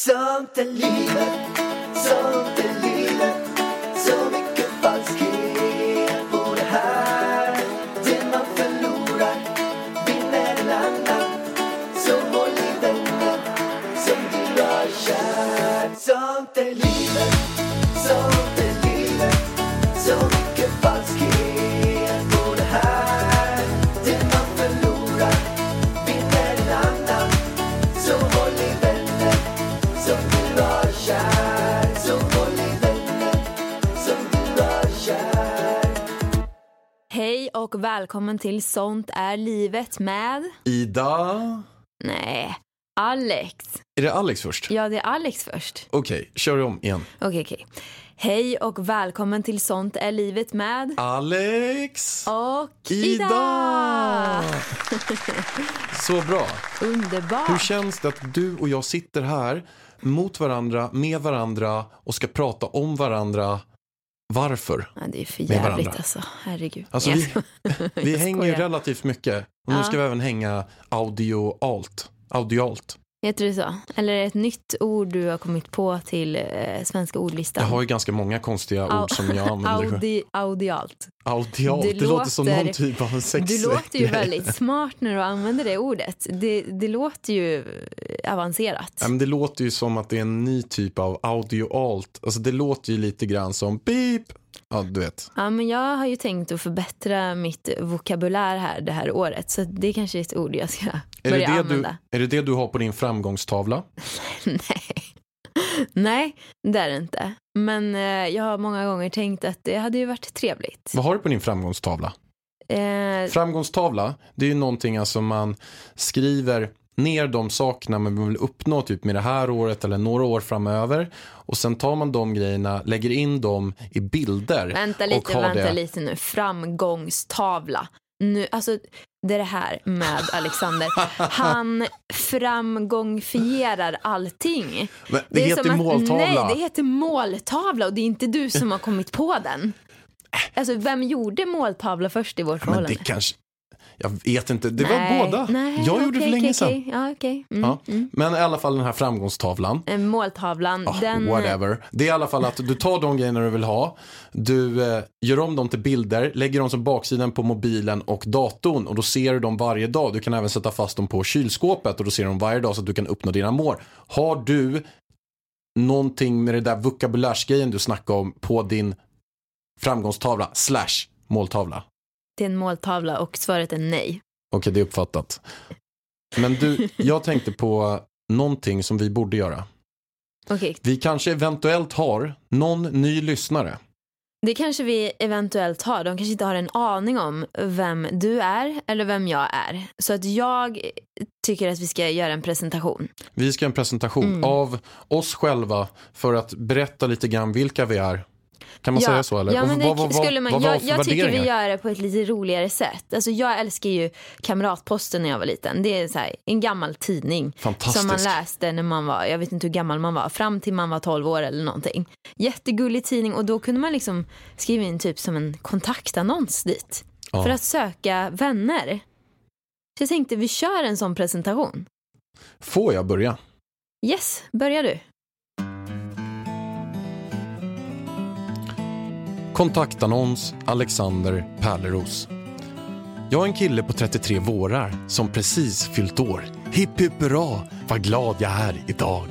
Livet, sånt är livet och välkommen till Sånt är livet med... Ida. Nej, Alex. Är det Alex först? Ja, det är Alex först. Okej, kör om igen. Okej, okej. Hej och välkommen till Sånt är livet med... Alex. Och Ida! Ida! Så bra. Underbart. Hur känns det att du och jag sitter här mot varandra, med varandra och ska prata om varandra? Varför? Ja, det är för jävligt alltså. Herregud. Alltså, vi-. Vi hänger ju relativt mycket. Och nu ska vi även hänga audio-alt. Audialt. Heter det så? Eller är det ett nytt ord du har kommit på till eh, svenska ordlistan? Jag har ju ganska många konstiga Au- ord som jag använder. Audi, audialt. Audialt, Det det, låter som låter- någon typ av en sex Du låter ju väldigt smart när du använder det ordet. Det, det låter ju eh, avancerat. Ja, men det låter ju som att det är en ny typ av audio-alt. Alltså det låter ju lite grann som beep. Ja, du vet. Ja, men jag har ju tänkt att förbättra mitt vokabulär här det här året. Så det kanske är ett ord jag ska Är det, det, du, är det det du har på din framgångstavla? Nej. Nej, det är det inte. Men eh, jag har många gånger tänkt att det hade ju varit trevligt. Vad har du på din framgångstavla? Eh, Framgångstavla, det är ju någonting alltså man skriver ner de sakerna man vill uppnå typ med det här året eller några år framöver. Och sen tar man de grejerna, lägger in dem i bilder. vänta lite, vänta det. lite nu. Framgångstavla. Nu, alltså, det är det här med Alexander. Han framgångfierar allting. Men det, är heter som att- måltavla. Nej, det heter måltavla och det är inte du som har kommit på den. Alltså, vem gjorde måltavla först i vårt Men förhållande? det kanske, jag vet inte, det Nej, var båda. Nej, jag gjorde okej, det för länge okej, sedan. Ja, okej. Mm, Ja. mm. Men i alla fall den här framgångstavlan. Eh, Måltavlan, Ah, den... Whatever. Det är i alla fall att du tar de grejerna du vill ha. Du eh, gör om dem till bilder, lägger dem som baksidan på mobilen och datorn och då ser du dem varje dag. Du kan även sätta fast dem på kylskåpet och då ser du dem varje dag så att du kan uppnå dina mål. Har du någonting med det där vokabulärsgrejen du snackade om på din framgångstavla slash måltavla? Är en måltavla och svaret är nej. Okej, det är uppfattat. Men du, jag tänkte på någonting som vi borde göra. Okej, Vi kanske eventuellt har någon ny lyssnare. det kanske vi eventuellt har. De kanske inte har en aning om vem du är eller vem jag är. Så att jag tycker att vi ska göra en presentation. Vi ska göra en presentation Mm. av oss själva för att berätta lite grann vilka vi är. Kan man säga så eller? Ja, men det vad- vad- skulle man. vad jag jag tycker vi gör det på ett lite roligare sätt. Alltså, jag älskar ju Kamratposten när jag var liten. Det är så här, en gammal tidning som man läste när man var, jag vet inte hur gammal man var, fram till man var 12 år eller någonting. Jättegullig tidning och då kunde man liksom skriva in typ som en kontaktannons dit. Ja. För att söka vänner. Så jag tänkte vi kör en sån presentation. Får jag börja? Yes, börjar du. Kontaktannons Alexander Pärleros. Jag är en kille på 33 vårar som precis fyllt år. Hipp hipp hurra, vad glad jag är idag.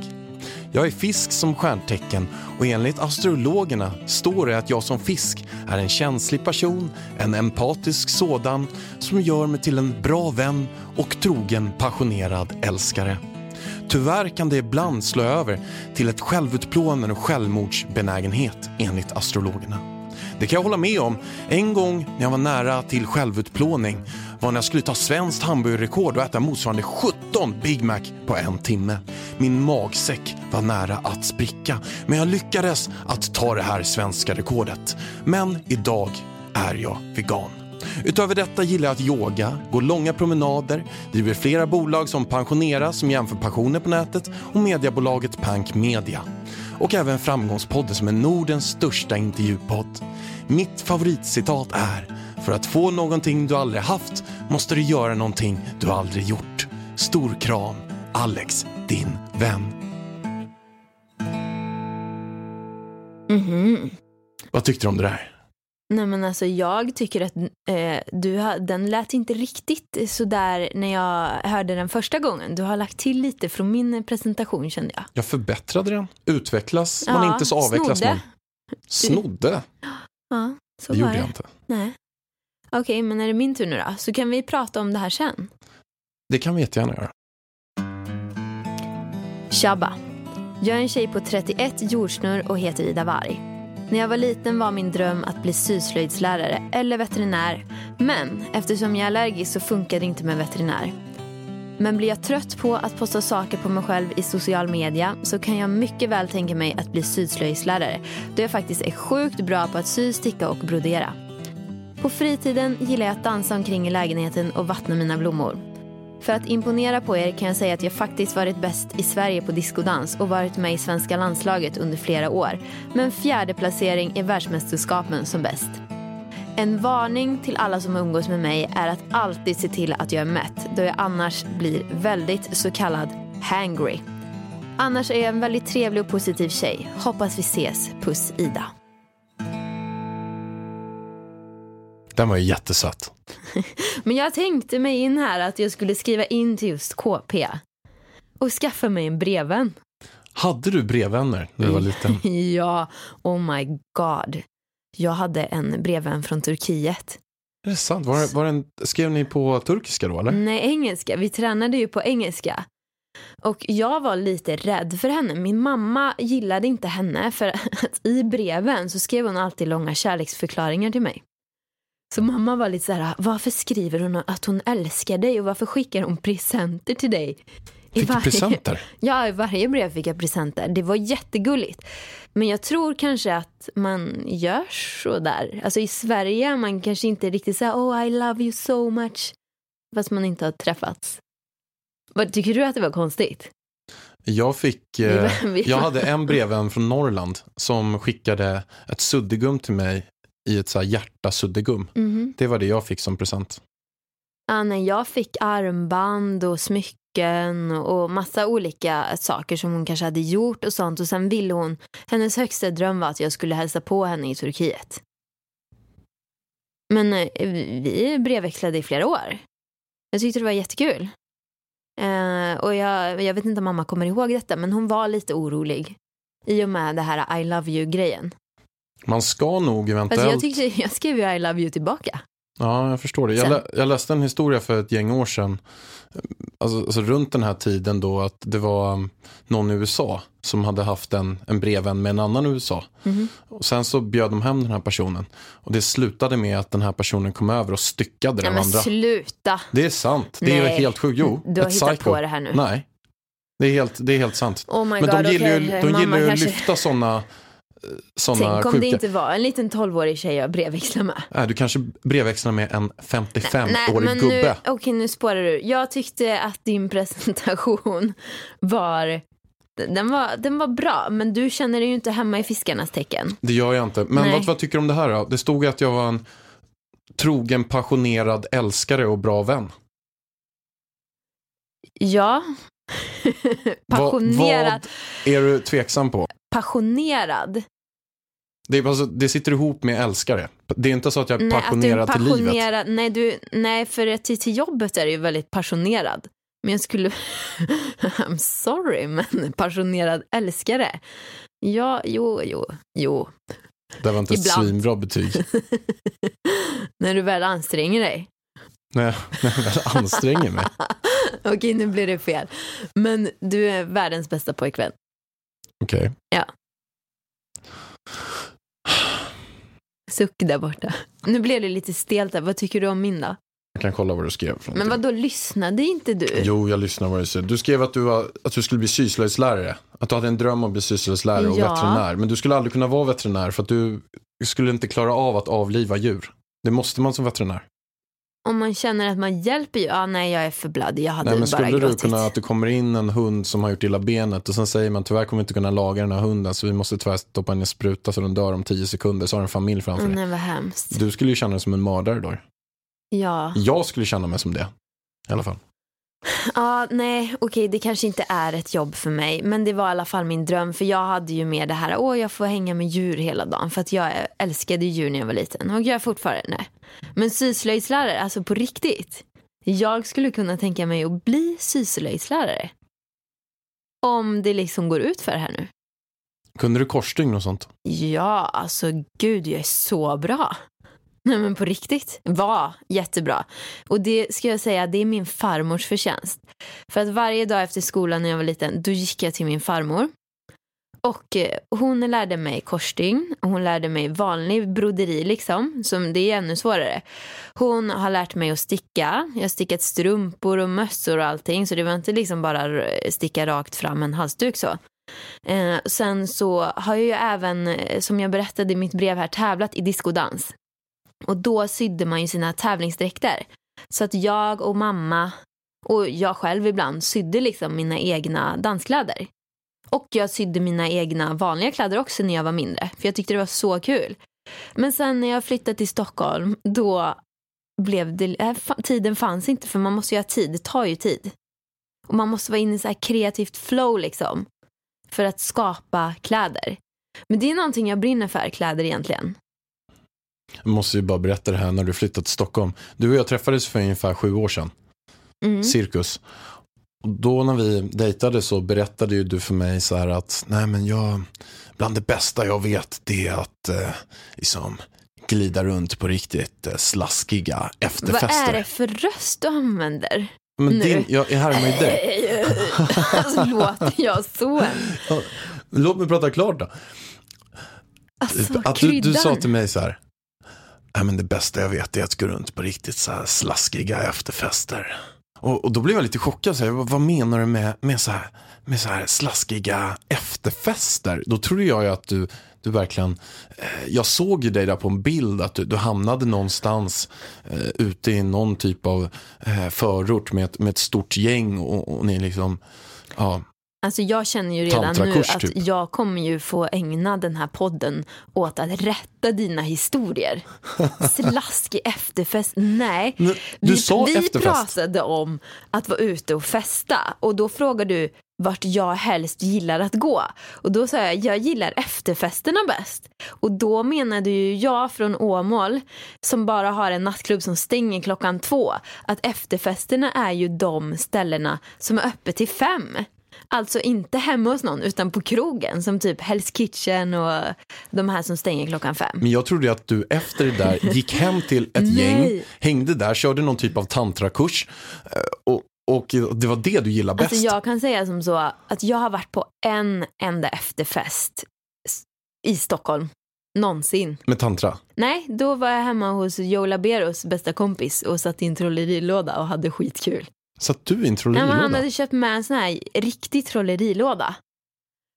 Jag är fisk som stjärntecken och enligt astrologerna står det att jag som fisk är en känslig person, en empatisk sådan som gör mig till en bra vän och trogen passionerad älskare. Tyvärr kan det ibland slå över till ett självutplånande och självmordsbenägenhet enligt astrologerna. Det kan jag hålla med om. En gång när jag var nära till självutplåning var när jag skulle ta svenskt hamburgerrekord och äta motsvarande 17 Big Mac på en timme. Min magsäck var nära att spricka, men jag lyckades att ta det här svenska rekordet. Men idag är jag vegan. Utöver detta gillar jag att yoga, gå långa promenader, driver flera bolag som Pensionera som jämför pensioner på nätet och mediebolaget Pank Media och även Framgångspodden som är Nordens största intervjupodd. Mitt favoritcitat är “För att få någonting du aldrig haft måste du göra någonting du aldrig gjort”. Stor kram, Alex, din vän. Mm -hmm. Vad tyckte du om det där? Nej men alltså jag tycker att eh, du har, den lät inte riktigt sådär när jag hörde den första gången. Du har lagt till lite från min presentation kände jag. Jag förbättrade den. Utvecklas man Ja, inte så avvecklas snodde. man. Snodde? Ja, så Det var gjorde det. jag inte. Nej. Okej, men är det min tur nu då? Så kan vi prata om det här sen. Det kan vi jättegärna göra. Shabba. Jag är en tjej på 31, jordsnurr och heter Ida Warg. När jag var liten var min dröm att bli syslöjdslärare eller veterinär. Men eftersom jag är allergisk så funkar det inte med veterinär. Men blir jag trött på att posta saker på mig själv i social media så kan jag mycket väl tänka mig att bli syslöjdslärare då jag faktiskt är sjukt bra på att sy, sticka och brodera. På fritiden gillar jag att dansa omkring i lägenheten och vattna mina blommor. För att imponera på er kan jag säga att jag faktiskt varit bäst i Sverige på diskodans och varit med i svenska landslaget under flera år. Men fjärde placering i världsmästerskapen som bäst. En varning till alla som umgås med mig är att alltid se till att jag är mätt då jag annars blir väldigt så kallad hangry. Annars är jag en väldigt trevlig och positiv tjej. Hoppas vi ses. Puss Ida. Den var ju jättesöt. Men jag tänkte mig in här att jag skulle skriva in till just KP. Och skaffa mig en brevvän. Hade du brevvänner när du var liten? Ja, oh my god. Jag hade en brevvän från Turkiet. Är det sant? Var, det- var det en, skrev ni på turkiska då eller? Nej, engelska. Vi tränade ju på engelska. Och jag var lite rädd för henne. Min mamma gillade inte henne för att i breven så skrev hon alltid långa kärleksförklaringar till mig. Så mamma var lite så här, varför skriver hon att hon älskar dig och varför skickar hon presenter till dig? Fick du varje- presenter? Ja, i varje brev fick jag presenter. Det var jättegulligt. Men jag tror kanske att man gör så där. Alltså i Sverige, man kanske inte riktigt säger oh I love you so much. Fast man inte har träffats. Vad, tycker du att det var konstigt? Jag fick, eh, jag hade en brevvän från Norrland som skickade ett suddgum till mig i ett så här hjärta-suddgum. Mhm. Det var det jag fick som present. Ja, nej, jag fick armband och smycken och massa olika saker som hon kanske hade gjort och sånt. Och sen ville hon, hennes högsta dröm var att jag skulle hälsa på henne i Turkiet. Men eh, vi brevväxlade i flera år. Jag tyckte det var jättekul. Eh, och jag, jag vet inte om mamma kommer ihåg detta, men hon var lite orolig. I och med det här I love you-grejen. Man ska nog eventuellt... Alltså jag, tyckte, jag skrev ju I love you tillbaka. Ja, jag förstår det. Jag, lä- jag läste en historia för ett gäng år sedan. Alltså, alltså runt den här tiden då att det var um, någon i USA som hade haft en, en brevvän med en annan i USA. Mhm. Och sen så bjöd de hem den här personen. Och det slutade med att den här personen kom över och styckade Ja, den andra. sluta. Det är sant. Det är ju Nej. helt sjukt. Jo, Du har hittat psycho. på det här nu. Nej, det är helt, det är helt sant. Oh my Men God, de gillar ju, okej. de gillar ju att lyfta sådana såna Tänk om sjuka... det inte var en liten 12-årig tjej jag brevväxlar med. Nej, du kanske brevväxlar med en 55-årig men nu, gubbe. okej, nu spårar du. Jag tyckte att din presentation var den, var... den var bra, men du känner dig ju inte hemma i fiskarnas tecken. Det gör jag inte. Men vad, vad tycker du om det här då? Det stod att jag var en trogen, passionerad älskare och bra vän. Ja. Passionerad. Vad är du tveksam på? Passionerad. Det, är, alltså, det sitter ihop med älskare. Det är inte så att jag är Nej, att du är passionerad till livet. Nej, du, nej, för till, till jobbet är du ju väldigt passionerad. Men jag skulle... I'm sorry, men passionerad älskare. Ja, jo, jo, jo. Det var inte ett svinbra betyg. När du väl anstränger dig. När, jag, när jag väl anstränger mig. Okej, nu blir det fel. Men du är världens bästa pojkvän. Okej. Suck där borta. Nu blev det lite stelt där. Vad tycker du om min då? Jag kan kolla vad du skrev. För Men någonting. vad då lyssnade inte du? Jo, jag lyssnar vad du säger. Du skrev att du, var, att du skulle bli syslöjdslärare. Att du hade en dröm om att bli syslöjdslärare och Ja. veterinär. Men du skulle aldrig kunna vara veterinär för att du skulle inte klara av att avliva djur. Det måste man som veterinär. Om man känner att man hjälper ju. Ja, nej, jag är för blödig. Jag hade Nej, men bara skulle du gråtit. kunna, att det kommer in en hund som har gjort illa benet och sen säger man tyvärr kommer vi inte kunna laga den här hunden så vi måste tyvärr stoppa in en spruta så den dör om tio sekunder så har en familj framför Åh, dig. nej, vad hemskt. Du skulle ju känna dig som en mördare då. Ja. Jag skulle känna mig som det. I alla fall. Ja, nej, okej, det kanske inte är ett jobb för mig. Men det var i alla fall min dröm. För jag hade ju med det här, åh, jag får hänga med djur hela dagen. För att jag älskade djur när jag var liten. Och jag fortfarande. Men syslöjdslärare, alltså på riktigt. Jag skulle kunna tänka mig att bli syslöjdslärare. Om det liksom går ut för det här nu. Kunde du korsstygn och sånt? Ja, alltså gud, jag är så bra. Nej men på riktigt, var jättebra. Och det ska jag säga, det är min farmors förtjänst. För att varje dag efter skolan när jag var liten, då gick jag till min farmor. Och eh, hon lärde mig korsstygn, hon lärde mig vanlig broderi liksom, som det är ännu svårare. Hon har lärt mig att sticka, jag har stickat strumpor och mössor och allting, så det var inte liksom bara sticka rakt fram en halsduk så. Eh, sen så har jag ju även, eh, som jag berättade i mitt brev här, tävlat i diskodans. Och då sydde man ju sina tävlingsdräkter. Så att jag och mamma och jag själv ibland sydde liksom mina egna danskläder. Och jag sydde mina egna vanliga kläder också när jag var mindre. För jag tyckte det var så kul. Men sen när jag flyttade till Stockholm då blev det, äh, tiden fanns inte för man måste ju ha tid, det tar ju tid. Och man måste vara inne i så här kreativt flow liksom. För att skapa kläder. Men det är någonting jag brinner för, kläder egentligen. Jag måste ju bara berätta det här när du flyttade till Stockholm. Du och jag träffades för ungefär sju år sedan. Mm. Cirkus. Och då när vi dejtade så berättade ju du för mig så här att nej men jag, bland det bästa jag vet det är att eh, liksom glida runt på riktigt eh, slaskiga efterfester. Vad är det för röst du använder? Men nu? din, jag härmar ju dig. alltså låter jag så? Låt mig prata klart då. Alltså, att du, du sa till mig så här. Nej, men det bästa jag vet är att gå runt på riktigt så här slaskiga efterfester. Och, och då blev jag lite chockad. Så här, vad, vad menar du med, med, så här, med så här slaskiga efterfester? Då trodde jag ju att du, du verkligen... Eh, jag såg ju dig där på en bild att du, du hamnade någonstans eh, ute i någon typ av eh, förort med ett, med ett stort gäng och, och ni liksom... Ja, Alltså jag känner ju redan nu att typ. jag kommer ju få ägna den här podden åt att rätta dina historier. Slaskig efterfest, nej. Men du vi sa vi efterfest. pratade om att vara ute och festa och då frågade du vart jag helst gillar att gå. Och då sa jag, jag gillar efterfesterna bäst. Och då menade ju jag från Åmål, som bara har en nattklubb som stänger klockan två, att efterfesterna är ju de ställena som är öppet till fem. Alltså inte hemma hos någon utan på krogen som typ Hell's Kitchen och de här som stänger klockan fem. Men jag trodde att du efter det där gick hem till ett Nej. gäng, hängde där, körde någon typ av tantrakurs eh, och, och det var det du gillade bäst. Alltså jag kan säga som så att jag har varit på en enda efterfest i Stockholm. Någonsin. Med tantra. Nej, då var jag hemma hos Joe Laberos bästa kompis och satt i en trollerilåda och hade skitkul. Satt du i en Ja, trollerilåda? han hade köpt med en sån här riktig trollerilåda.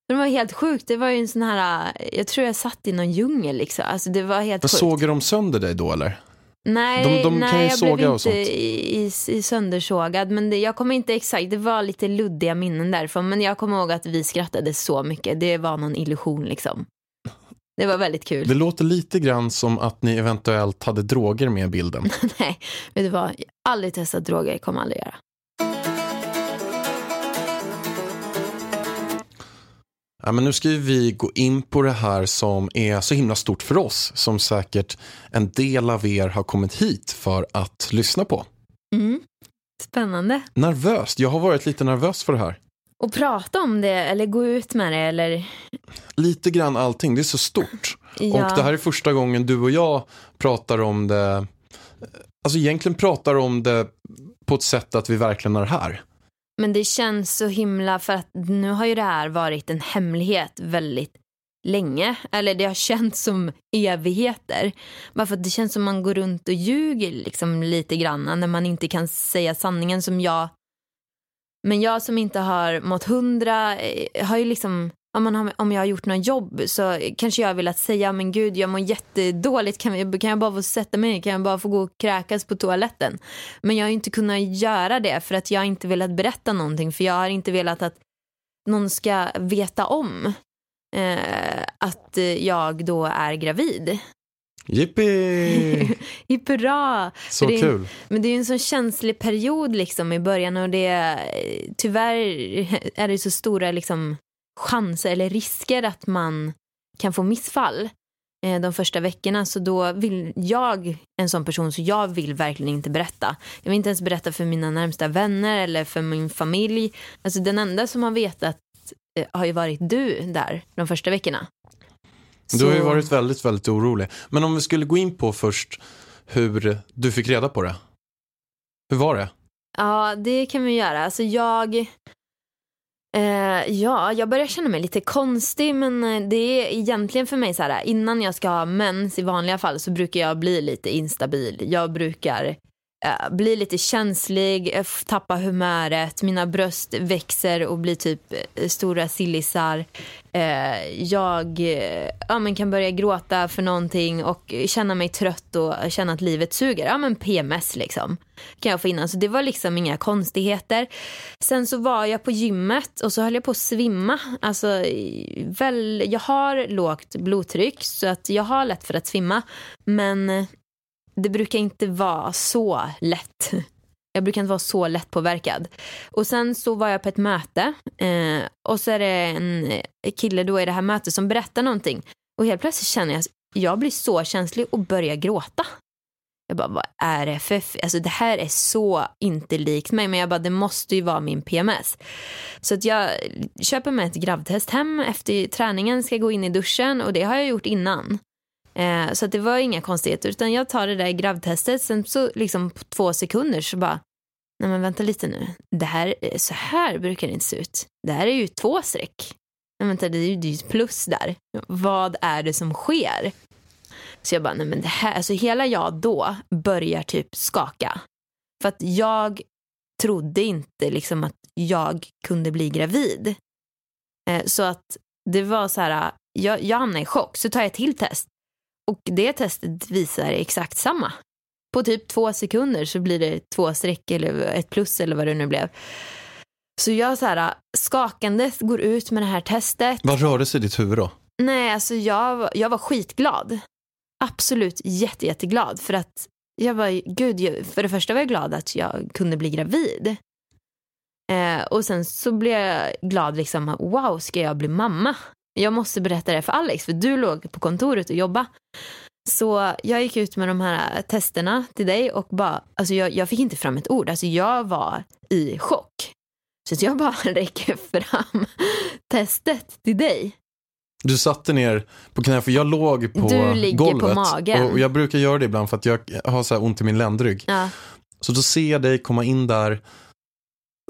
Det var helt sjukt. Det var ju en sån här, jag tror jag satt i någon djungel liksom. Alltså det var helt Men sjukt. sågar de sönder dig då eller? Nej, De- de nej jag blev inte i, i, i söndersågad. Men det, jag kommer inte exakt, det var lite luddiga minnen därifrån. Men jag kommer ihåg att vi skrattade så mycket. Det var någon illusion liksom. Det var väldigt kul. Det låter lite grann som att ni eventuellt hade droger med i bilden. Nej, vet du vad? Jag har aldrig testat droger, kommer aldrig göra. Ja, men nu ska ju vi gå in på det här som är så himla stort för oss. Som säkert en del av er har kommit hit för att lyssna på. Mm. Spännande. Nervöst. Jag har varit lite nervös för det här. Och prata om det eller gå ut med det eller... Lite grann allting. Det är så stort. Ja. Och det här är första gången du och jag pratar om det. Alltså egentligen pratar om det på ett sätt att vi verkligen är här. Men det känns så himla för att nu har ju det här varit en hemlighet väldigt länge. Eller det har känts som evigheter. Bara för att det känns som man går runt och ljuger liksom lite grann när man inte kan säga sanningen som jag. Men jag som inte har mått hundra eh, har ju liksom om, man om jag har gjort något jobb så kanske jag har velat säga men gud jag mår jättedåligt kan, vi, kan jag bara få sätta mig kan jag bara få gå och kräkas på toaletten men jag har inte kunnat göra det för att jag inte velat berätta någonting för jag har inte velat att någon ska veta om eh, att eh, jag då är gravid Jippi! Hurra! Så det är- kul. Men det är en sån känslig period liksom i början och det tyvärr är det så stora liksom chanser eller risker att man kan få missfall eh, de första veckorna så då vill jag en sån person så jag vill verkligen inte berätta. Jag vill inte ens berätta för mina närmsta vänner eller för min familj. Alltså den enda som har vetat eh, har ju varit du där de första veckorna. Du har ju Så- varit väldigt, väldigt orolig. Men om vi skulle gå in på först hur du fick reda på det. Hur var det? Ja, det kan vi göra. Alltså jag... Uh, ja, jag börjar känna mig lite konstig men eh, det är egentligen för mig så här innan jag ska ha mens i vanliga fall så brukar jag bli lite instabil. Jag brukar Eh, blir lite känslig, eh, tappar humöret, mina bröst växer och blir typ eh, stora sillisar. Jag ja, men kan börja gråta för någonting och känna mig trött och känna att livet suger. Ja men PMS liksom kan jag få innan. Så alltså, det var liksom inga konstigheter. Sen så var jag på gymmet och så höll jag på att svimma. Alltså, väl, jag har lågt blodtryck så att jag har lätt för att svimma. Men det brukar inte vara så lätt. Jag brukar inte vara så lätt påverkad. Och sen så var jag på ett möte eh, och så är det en eh, kille då i det här mötet som berättar någonting. Och helt plötsligt känner jag att jag blir så känslig och börjar gråta. Jag bara, vad är det för... f- Alltså det här är så inte likt mig. Men jag bara, det måste ju vara min PMS. Så att jag köper mig ett gravtest hem efter träningen. Ska gå in i duschen och det har jag gjort innan. Eh, så att det var inga konstigheter. Utan jag tar det där gravtestet. Sen så liksom på två sekunder så bara, nej men vänta lite nu. Det här, eh, så här brukar det inte se ut. Det här är ju två streck. Men vänta, det är ju det är ju ett plus där. Vad är det som sker? Så jag bara, nej men det här, alltså hela jag då börjar typ skaka. För att jag trodde inte liksom att jag kunde bli gravid. Eh, så att det var så här, eh, jag, jag hamnade i chock. Så tar jag ett till test. Och det testet visar exakt samma. På typ två sekunder så blir det två streck eller ett plus eller vad det nu blev. Så jag så här, skakandes går ut med det här testet. Vad rörde sig i ditt huvud då? Nej, alltså jag, jag var skitglad. Absolut jätte, jätteglad. För att jag var, gud, jag, för det första var jag glad att jag kunde bli gravid. Eh, och sen så blev jag glad liksom, wow, ska jag bli mamma? Jag måste berätta det för Alex, för du låg på kontoret och jobbade. Så jag gick ut med de här testerna till dig och bara, alltså jag, jag fick inte fram ett ord. Alltså jag var i chock. Så jag bara räcker fram testet till dig. Du satte ner på knä, för jag låg på Du ligger på golvet. magen. Och jag brukar göra det ibland för att jag har så här ont i min ländrygg. Ja. Så då ser jag dig komma in där,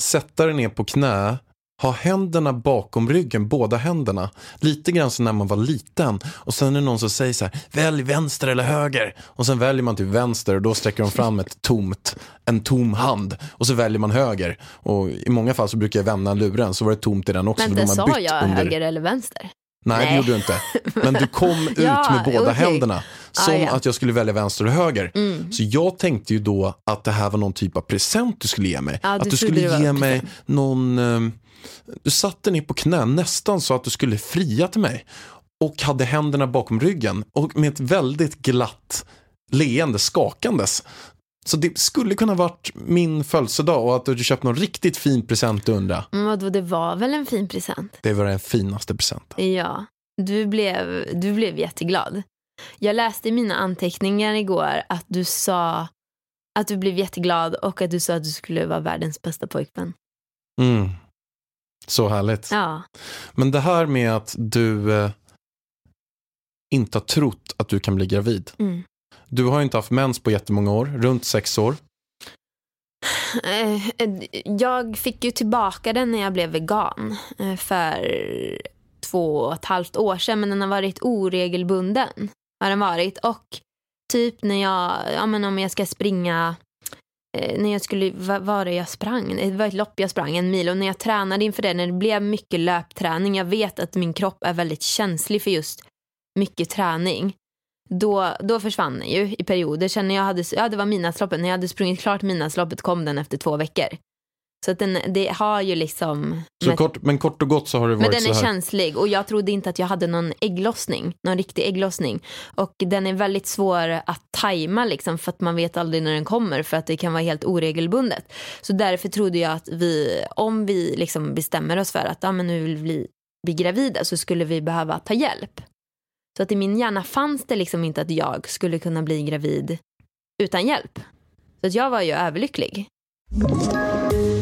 sätta dig ner på knä, ha händerna bakom ryggen, båda händerna. Lite grann som när man var liten. Och sen är det någon som säger så här, välj vänster eller höger. Och sen väljer man till vänster och då sträcker de fram ett tomt, en tom hand. Och så väljer man höger. Och i många fall så brukar jag vända luren, så var det tomt i den också. Men det de har sa bytt jag under- höger eller vänster? Nej, det Nej. gjorde du inte. Men du kom ut Ja, med båda okej. händerna. Som Ah, ja. att jag skulle välja vänster och höger. Mm. Så jag tänkte ju då att det här var någon typ av present du skulle ge mig. Du att du trodde skulle det ge mig någon... du satte ner på knä nästan så att du skulle fria till mig. Och hade händerna bakom ryggen. Och med ett väldigt glatt leende skakandes. Så det skulle kunna varit min födelsedag och att du köpt någon riktigt fin present undra. Vadå, det var väl en fin present? Det var den finaste presenten. Ja, du blev, du blev jätteglad. Jag läste i mina anteckningar igår att du sa att du blev jätteglad och att du sa att du skulle vara världens bästa pojkvän. Mm. Så härligt. Ja, Men det här med att du eh, inte har trott att du kan bli gravid. mm. Du har ju inte haft mens på jättemånga år, runt sex år. Eh, Jag fick ju tillbaka den när jag blev vegan eh, för två och ett halvt år sedan. Men den har varit oregelbunden. Har den varit. Och typ när jag, ja men om jag ska springa eh, Eh, när jag skulle, vad var det jag sprang? Det var ett lopp jag sprang, en mil. Och när jag tränade inför det, när det blev mycket löpträning. Jag vet att min kropp är väldigt känslig för just mycket träning. Då, då försvann den ju i perioder. Sen när jag hade, ja det var midnattsloppet. När jag hade sprungit klart midnattsloppet kom den efter två veckor. Så att den, det har ju liksom... Så med- kort, men kort och gott så har det men varit den så är här. känslig och jag trodde inte att jag hade någon ägglossning, någon riktig ägglossning. Och den är väldigt svår att tajma liksom för att man vet aldrig när den kommer för att det kan vara helt oregelbundet. Så därför trodde jag att vi, om vi liksom bestämmer oss för att ja, men nu vill vi bli gravida så skulle vi behöva ta hjälp. Så att i min hjärna fanns det liksom inte att jag skulle kunna bli gravid utan hjälp. Så att jag var ju överlycklig.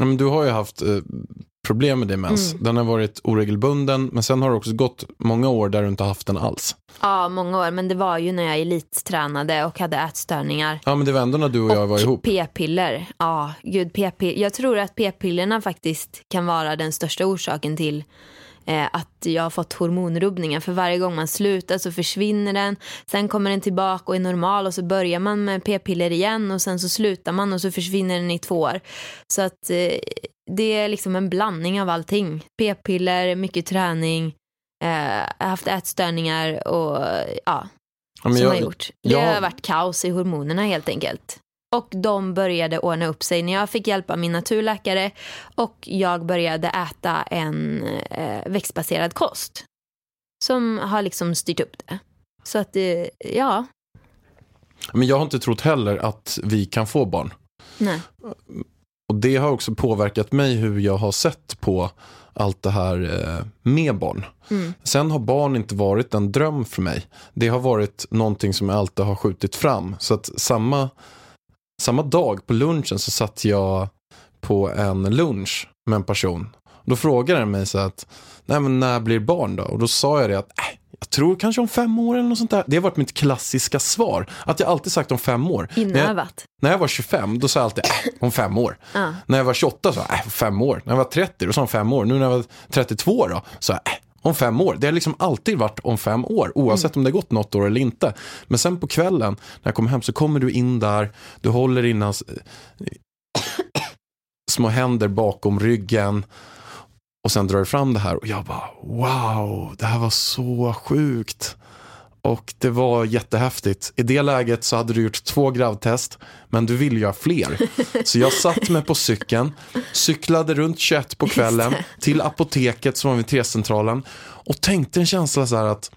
Ja, men du har ju haft eh, problem med din mens. Mm. Den har varit oregelbunden, men sen har det också gått många år där du inte haft den alls. Ja, många år. Men det var ju när jag elittränade och hade ätstörningar. Ja, men det var ändå när du och jag var ihop. p-piller. Ja, gud, p-piller. Jag tror att p-pillerna faktiskt kan vara den största orsaken till att jag har fått hormonrubbningar. För varje gång man slutar så försvinner den. Sen kommer den tillbaka och är normal och så börjar man med p-piller igen och sen så slutar man och så försvinner den i två år. Så att eh, det är liksom en blandning av allting. P-piller, mycket träning, eh, jag har haft ätstörningar och ja, Ja, som jag, har gjort. Det jag- har varit kaos i hormonerna helt enkelt. Och de började ordna upp sig när jag fick hjälp av min naturläkare och jag började äta en eh, växtbaserad kost. Som har liksom styrt upp det. Så att det, ja, Men jag har inte trott heller att vi kan få barn. nej. Och det har också påverkat mig hur jag har sett på allt det här eh, med barn. Mm. Sen har barn inte varit en dröm för mig. Det har varit någonting som jag alltid har skjutit fram. Så att samma, samma dag på lunchen så satt jag på en lunch med en person. Då frågade den mig så att, nej men när blir barn då? Och då sa jag det att, äh, jag tror kanske om fem år eller något sånt där. Det har varit mitt klassiska svar. Att jag alltid sagt om fem år. När jag, Inövat. när jag var 25, då sa jag alltid, äh, om fem år. Ja. När jag var 28 sa jag, äh, fem år. När jag var 30, då sa jag om fem år. Nu när jag var 32 då, sa jag, äh, om fem år. Det har liksom alltid varit om fem år, oavsett om det har gått något år eller inte. Men sen på kvällen, när jag kommer hem, så kommer du in där, du håller dina eh, små händer bakom ryggen och sen drar du fram det här och jag bara, wow, det här var så sjukt. Och det var jättehäftigt. I det läget så hade du gjort två gravtest, men du ville göra fler. Så jag satt mig på cykeln, cyklade runt 21 på kvällen till apoteket som var vid T-centralen och tänkte en känsla så här att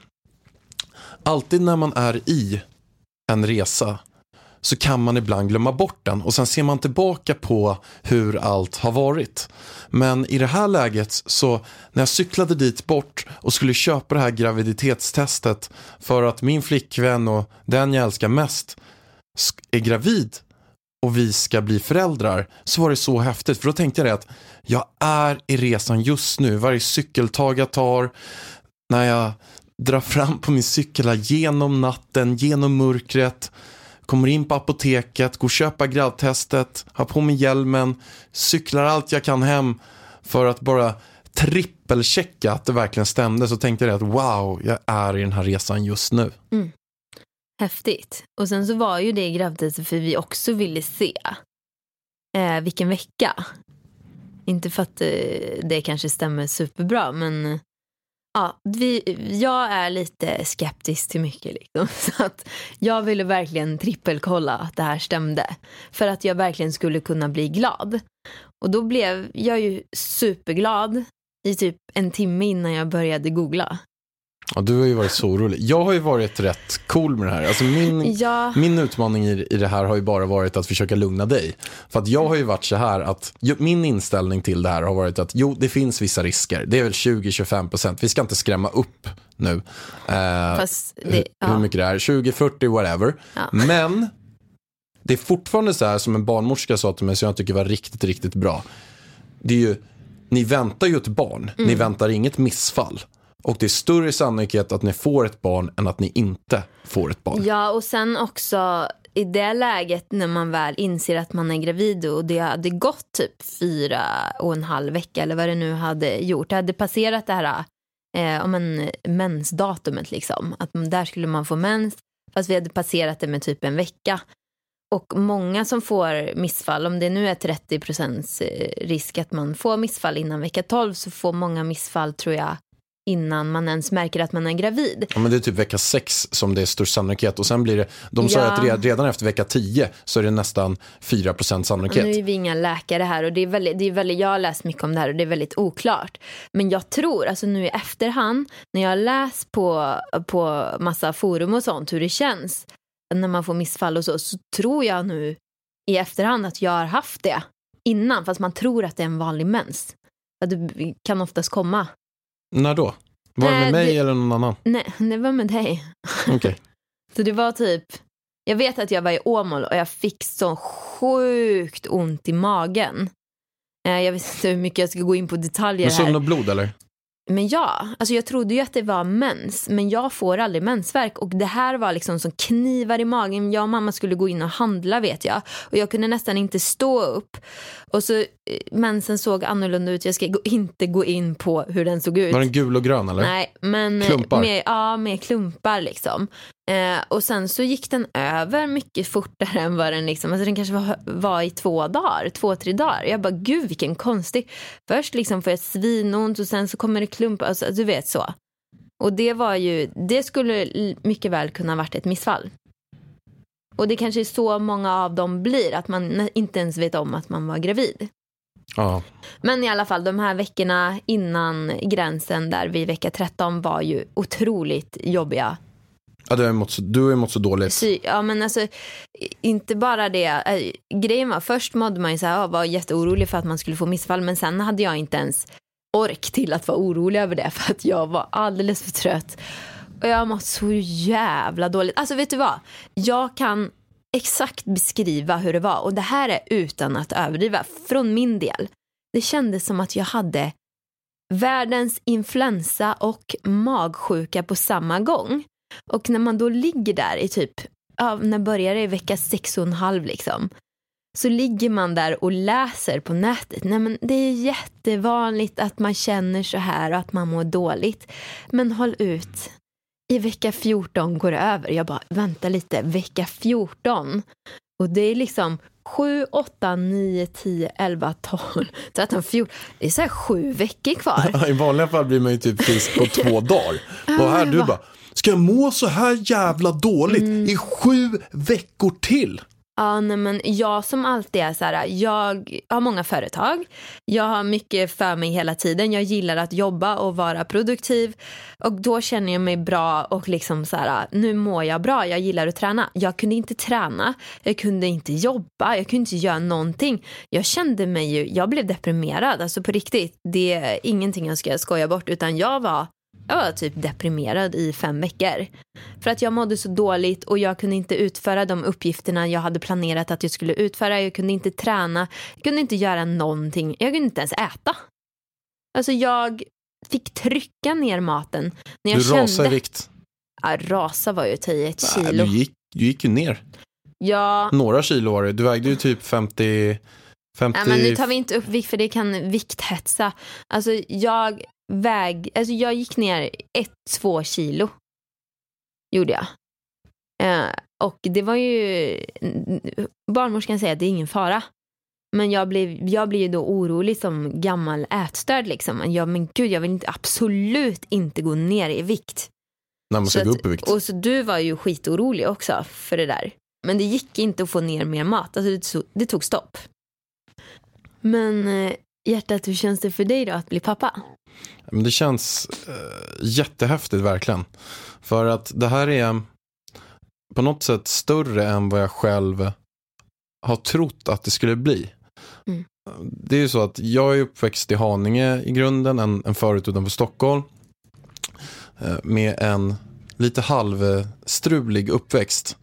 alltid när man är i en resa så kan man ibland glömma bort den. Och sen ser man tillbaka på hur allt har varit. Men i det här läget så när jag cyklade dit bort och skulle köpa det här graviditetstestet för att min flickvän och den jag älskar mest är gravid och vi ska bli föräldrar så var det så häftigt. För då tänkte jag det att jag är i resan just nu, varje cykeltag jag tar när jag drar fram på min cykel genom natten, genom mörkret kommer in på apoteket, går och köper gravtestet, har på mig hjälmen, cyklar allt jag kan hem för att bara trippelchecka att det verkligen stämde. Så tänkte jag att wow, jag är i den här resan just nu. Mm. Häftigt. Och sen så var ju det gravtestet för vi också ville se eh, vilken vecka. Inte för att eh, det kanske stämmer superbra men ja, vi, jag är lite skeptisk till mycket. Liksom. Så att jag ville verkligen trippelkolla att det här stämde. För att jag verkligen skulle kunna bli glad. Och då blev jag ju superglad i typ en timme innan jag började googla. Ja, du har ju varit så orolig. Jag har ju varit rätt cool med det här. Alltså min, Ja, min utmaning i, i det här har ju bara varit att försöka lugna dig. För att jag har ju varit så här att min inställning till det här har varit att jo, det finns vissa risker. Det är väl 20-25%. Vi ska inte skrämma upp nu. Eh, hur, det, hur ja. mycket det är, 20, 40, whatever. Ja. Men det är fortfarande så här som en barnmorska sa till mig som jag tycker var riktigt, riktigt bra. Det är ju, ni väntar ju ett barn, Mm. ni väntar inget missfall. Och det är större sannolikhet att ni får ett barn än att ni inte får ett barn. Ja, och sen också i det läget när man väl inser att man är gravid och det hade gått typ fyra och en halv vecka eller vad det nu hade gjort. Det hade passerat det här eh, om en mensdatumet liksom. Att där skulle man få mens fast vi hade passerat det med typ en vecka. Och många som får missfall, om det nu är 30 procents eh, risk att man får missfall innan vecka 12 så får många missfall tror jag innan man ens märker att man är gravid. Ja, men det är typ vecka 6 som det är störst sannolikhet och sen blir det, de sa Ja. att redan efter vecka 10 så är det nästan 4 procent Och sannolikhet. nu är vi inga läkare här och det är väldigt, det är väldigt, jag har läst mycket om det här och det är väldigt oklart. Men jag tror, alltså nu i efterhand, när jag har läst på, på massa forum och sånt hur det känns när man får missfall och så, så tror jag nu i efterhand att jag har haft det innan, fast man tror att det är en vanlig mens. Att det kan oftast komma. När då? Var det med mig det- eller någon annan? Nej, det var med dig. Okej. Så det var typ, jag vet att jag var i Åmål och jag fick så sjukt ont i magen. Eh, Jag vet inte hur mycket jag ska gå in på detaljer sömn här. och blod eller? Men ja, alltså jag trodde ju att det var mens, men jag får aldrig mensvärk och det här var liksom som knivar i magen. Jag och mamma skulle gå in och handla vet jag och jag kunde nästan inte stå upp. Och så eh, mensen såg annorlunda ut, jag ska gå, inte gå in på hur den såg ut. Var den gul och grön eller? Nej, men eh, Klumpar? Med, ja, med klumpar liksom. Eh, och sen så gick den över mycket fortare än vad den liksom, alltså den kanske var, var i två dagar, två, tre dagar. Jag bara, gud vilken konstig. Först liksom får jag svinont och sen så kommer det klumpar, alltså, du vet så. Och det var ju, det skulle mycket väl kunna varit ett missfall. Och det kanske är så många av dem blir, att man inte ens vet om att man var gravid. Ja. Men i alla fall de här veckorna innan gränsen där vid vecka 13 var ju otroligt jobbiga. ja du, har ju mått så, du har mått så dåligt. Sy- ja men alltså inte bara det. Äh, grejen var först mådde man ju så här, var jätteorolig för att man skulle få missfall men sen hade jag inte ens ork till att vara orolig över det för att jag var alldeles för trött. Och jag har mått så jävla dåligt. Alltså vet du vad? Jag kan exakt beskriva hur det var och det här är utan att överdriva från min del. Det kändes som att jag hade världens influensa och magsjuka på samma gång. Och när man då ligger där i typ, ja, när börjar det i vecka sex och en halv liksom. Så ligger man där och läser på nätet. Nej, men det är jättevanligt att man känner så här och att man mår dåligt. Men håll ut. I vecka 14 går det över. Jag bara, vänta lite, vecka 14. Och det är liksom 7, 8, 9, 10, 11, 12, 13, 14. Det är så här sju veckor kvar. I vanliga fall blir man ju typ frisk på två dagar. Och här du bara, ska jag må så här jävla dåligt Mm. i sju veckor till? Ja, nej, men jag som alltid är så här, jag har många företag, jag har mycket för mig hela tiden, jag gillar att jobba och vara produktiv. Och då känner jag mig bra och liksom så här, nu mår jag bra, jag gillar att träna. Jag kunde inte träna, jag kunde inte jobba, jag kunde inte göra någonting. Jag kände mig ju, jag blev deprimerad, alltså på riktigt, det är ingenting jag ska skoja bort utan jag var jag var typ deprimerad i fem veckor. För att jag mådde så dåligt och jag kunde inte utföra de uppgifterna jag hade planerat att jag skulle utföra. Jag kunde inte träna, jag kunde inte göra någonting. Jag kunde inte ens äta. Alltså jag fick trycka ner maten. När jag Du kände... rasar i vikt. Ja, rasa var ju att ta i ett Nej, kilo. du, gick, du gick ju ner. Ja, Några kilo var det. Du vägde ju typ 50... 50 Nej, men nu tar vi inte upp vikt för det kan vikthetsa. Alltså jag väg, alltså jag gick ner ett, två kilo. Gjorde jag. Eh, och det var ju, barnmorskan säger att det är ingen fara. Men jag blev, jag blev ju då orolig som gammal ätstörd liksom. Jag, men gud, jag vill inte, absolut inte gå ner i vikt. när man ska gå upp i vikt. Och så du var ju skitorolig också för det där. Men det gick inte att få ner mer mat. Alltså det, tog, det tog stopp. Men eh, hjärtat, hur känns det för dig då att bli pappa? Men det känns eh, jättehäftigt verkligen. För att det här är på något sätt större än vad jag själv har trott att det skulle bli. Mm. Det är ju så att jag är uppväxt i Haninge i grunden, en, en förut utanför Stockholm. eh, Med en lite halvstrulig uppväxt.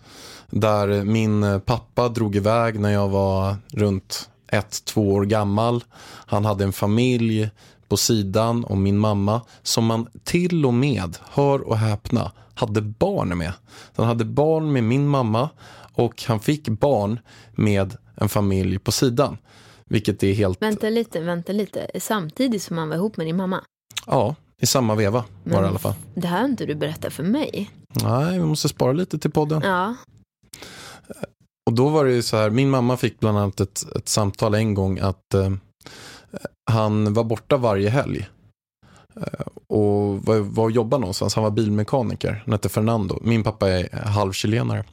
Där min pappa drog iväg när jag var runt ett, två år gammal. Han hade en familj på sidan om min mamma som man till och med, hör och häpna, hade barn med. Han hade barn med min mamma och han fick barn med en familj på sidan. Vilket är helt, Vänta lite, vänta lite. Samtidigt som han var ihop med din mamma. ja, i samma veva var det i Men- alla fall. Det här har inte du berättat för mig. Nej, vi måste spara lite till podden. Ja. Och då var det ju så här, min mamma fick bland annat ett, ett samtal en gång att eh, han var borta varje helg. Eh, och var, var och jobbade någonstans, han var bilmekaniker, han hette Fernando. Min pappa är halvchilenare.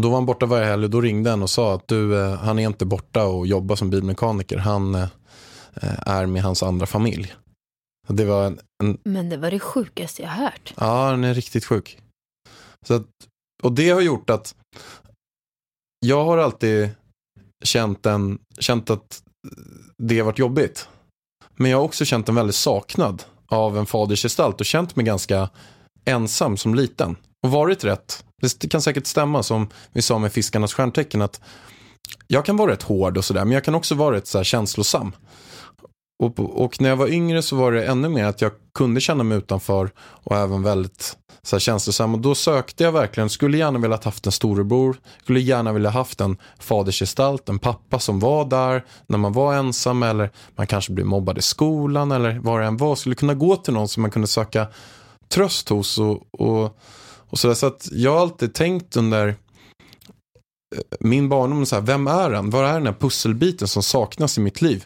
Då var han borta varje helg och då ringde han och sa att du, eh, han är inte borta och jobbar som bilmekaniker, han eh, är med hans andra familj. Det var en, en Men det var det sjukaste jag hört. Ja, den är riktigt sjuk. Så att, och det har gjort att jag har alltid känt, en, känt att det har varit jobbigt. Men jag har också känt en väldig saknad av en fadersgestalt och känt mig ganska ensam som liten. Och varit rätt, det kan säkert stämma som vi sa med Fiskarnas stjärntecken att jag kan vara rätt hård och sådär men jag kan också vara rätt så här känslosam. Och, och när jag var yngre så var det ännu mer att jag kunde känna mig utanför och även väldigt så här, känslosam. Och då sökte jag verkligen, skulle gärna velat haft en storebror, skulle gärna vilja haft en fadersgestalt, en pappa som var där när man var ensam eller man kanske blev mobbad i skolan eller vad det än var. Skulle kunna gå till någon som man kunde söka tröst hos och, och, och sådär. Så att jag har alltid tänkt under eh, min barndom, så här, vem är den? Var är den här pusselbiten som saknas i mitt liv?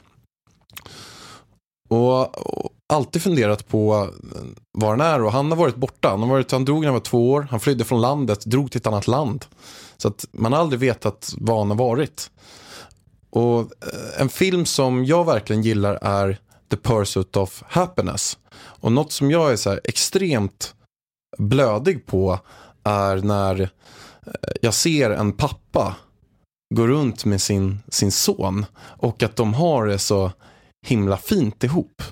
Och, och alltid funderat på var han är och han har varit borta. Han, har varit, han drog när han var två år, han flydde från landet, drog till ett annat land. Så att man har aldrig vetat var han har varit. Och eh, en film som jag verkligen gillar är The Pursuit of Happiness. Och något som jag är så här extremt blödig på är när eh, jag ser en pappa gå runt med sin, sin son och att de har det så himla fint ihop.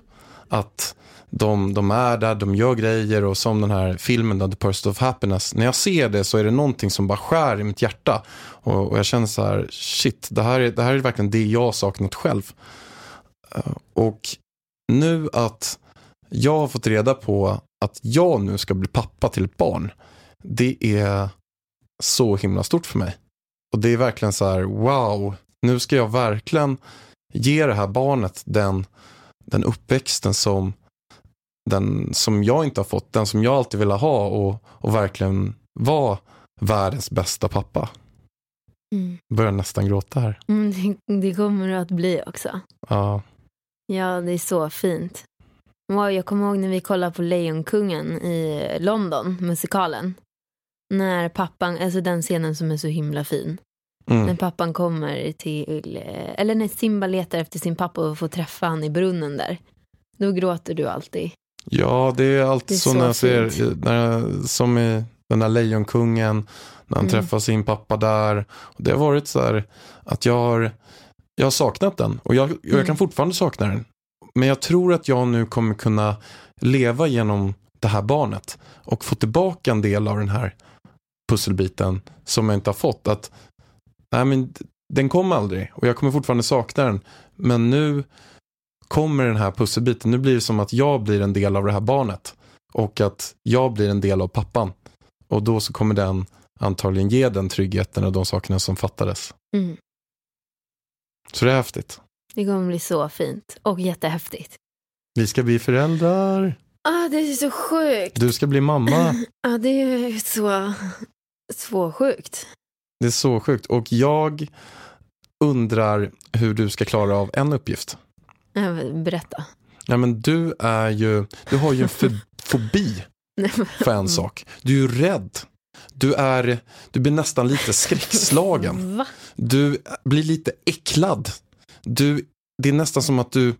Att de, de är där, de gör grejer och som den här filmen The Pursuit of Happiness. När jag ser det så är det någonting som bara skär i mitt hjärta. Och, och jag känner så här, shit, det här, är, det här är verkligen det jag saknat själv. Eh, och nu att jag har fått reda på att jag nu ska bli pappa till ett barn. Det är så himla stort för mig. Och det är verkligen så här, wow, nu ska jag verkligen ge det här barnet den, den uppväxten som, den som jag inte har fått, den som jag alltid ville ha och, och verkligen vara världens bästa pappa. Mm. Börjar nästan gråta här. Mm, det, det kommer du att bli också. Ja, Ja, det är så fint. Wow, jag kommer ihåg när vi kollade på Lejonkungen i London, musikalen. När pappan, alltså den scenen som är så himla fin. När mm. pappan kommer till, eh, eller när Simba letar efter sin pappa och får träffa han i brunnen där. Då gråter du alltid. ja det är alltid Det är så, så när jag ser, fint. när jag, som i den där Lejonkungen, när han Mm. träffar sin pappa där. Och det har varit så här att jag har, jag har saknat den och jag, jag Mm. kan fortfarande sakna den. Men jag tror att jag nu kommer kunna leva genom det här barnet och få tillbaka en del av den här pusselbiten som jag inte har fått. Att, nej men, den kom aldrig och jag kommer fortfarande sakna den. Men nu kommer den här pusselbiten, nu blir det som att jag blir en del av det här barnet. Och att jag blir en del av pappan. Och då så kommer den antagligen ge den tryggheten och de sakerna som fattades. Mm. Så det är häftigt. Det kommer bli så fint och jättehäftigt. Vi ska bli föräldrar. Ah, det är så sjukt. Du ska bli mamma. Ja, det är så, så sjukt. Det är så sjukt. Och jag undrar hur du ska klara av en uppgift. Men Berätta. Ja, men du är ju, du har ju en fo- fobi Nej, för en sak. Du är ju rädd. Du, är, du blir nästan lite skräckslagen. Va? Du blir lite äcklad. Du, det är nästan som att du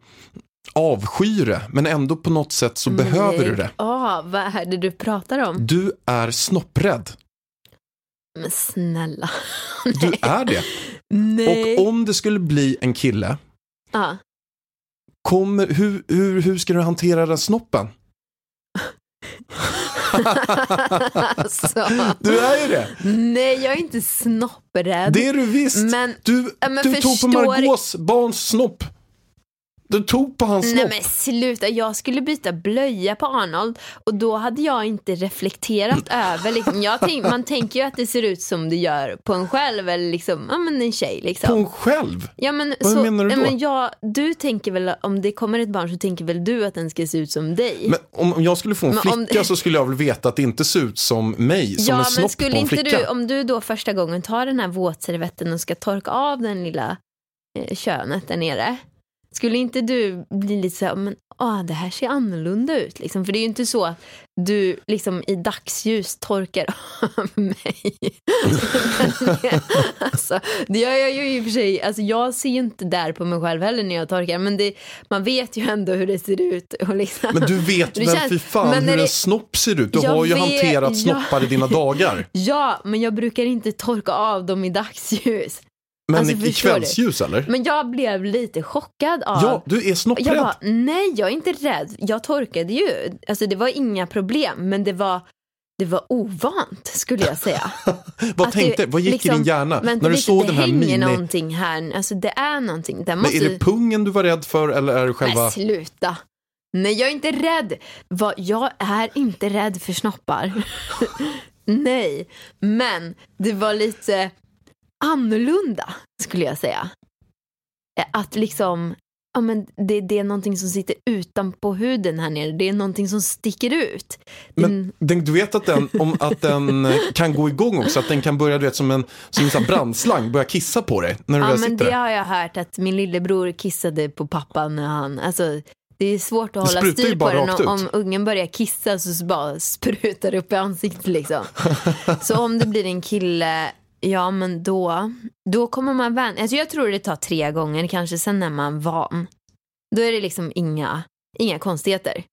avskyr det, men ändå på något sätt så behöver du det. Ja, vad är det du pratar om? Du är snopprädd. Men snälla. Du är det. Nej. Och om det skulle bli en kille, Ja. kommer, hur, hur, hur ska du hantera den snoppen? alltså. Du är ju det. Nej, jag är inte snopprädd. Det är du visst. Men, du men du tog på förstår- Margaux barns snopp. Du tog på hans Nej snopp. men sluta, jag skulle byta blöja på Arnold och då hade jag inte reflekterat över, liksom, jag tänk, man tänker ju att det ser ut som det gör på en själv eller liksom, ja men en tjej liksom. På en själv? Ja, men, Vad så, menar du då? Men jag, du tänker väl, om det kommer ett barn så tänker väl du att den ska se ut som dig? Men om om jag skulle få en Men om- flicka så skulle jag väl veta att det inte ser ut som mig, som en ja, snopp men skulle på en inte flicka. du, om du då första gången tar den här våtservetten och ska torka av den lilla eh, könet där nere. Skulle inte du bli lite så här, men åh, det här ser annorlunda ut liksom? För det är ju inte så att du liksom i dagsljus torkar av mig. alltså, det gör jag ju i och för sig, alltså jag ser ju inte där på mig själv heller när jag torkar, men det, man vet ju ändå hur det ser ut. Och liksom. Men du vet väl känns- fy fan hur det- en snopp ser ut? Du har ju vet- hanterat ja. snoppar i dina dagar. Ja, men jag brukar inte torka av dem i dagsljus. Men Alltså, i, i förstår du? kvällsljus eller? Men jag blev lite chockad av... Ja, du är jag snopprädd. bara, nej jag är inte rädd. Jag torkade ju. Alltså det var inga problem, men det var, det var ovant skulle jag säga. Vad Att tänkte, det vad gick i liksom- din hjärna Men när du det, såg det den här hänger mini... någonting här. Alltså det är någonting. Det Men måste... är det pungen du var rädd för eller är det själva... Men sluta. Nej, jag är inte rädd. Va, jag är inte rädd för snoppar. Nej, men det var lite annorlunda skulle jag säga. Eh, Att liksom, ja men det, det är någonting som sitter utanpå huden här nere. Det är någonting som sticker ut. Men den, du vet att den, om, att den eh, kan gå igång också, att den kan börja du vet, som en, som en sån brandslang, börja kissa på dig när du Ja väl men sitter det där. har jag hört att min lillebror kissade på pappa när han, alltså det är svårt att Det hålla styr på den om, om ungen börjar kissa så bara sprutar det upp i ansiktet liksom. så om det blir en kille, ja men då, då kommer man vän, alltså jag tror det tar tre gånger kanske sen är man van. Då är det liksom inga, inga konstigheter.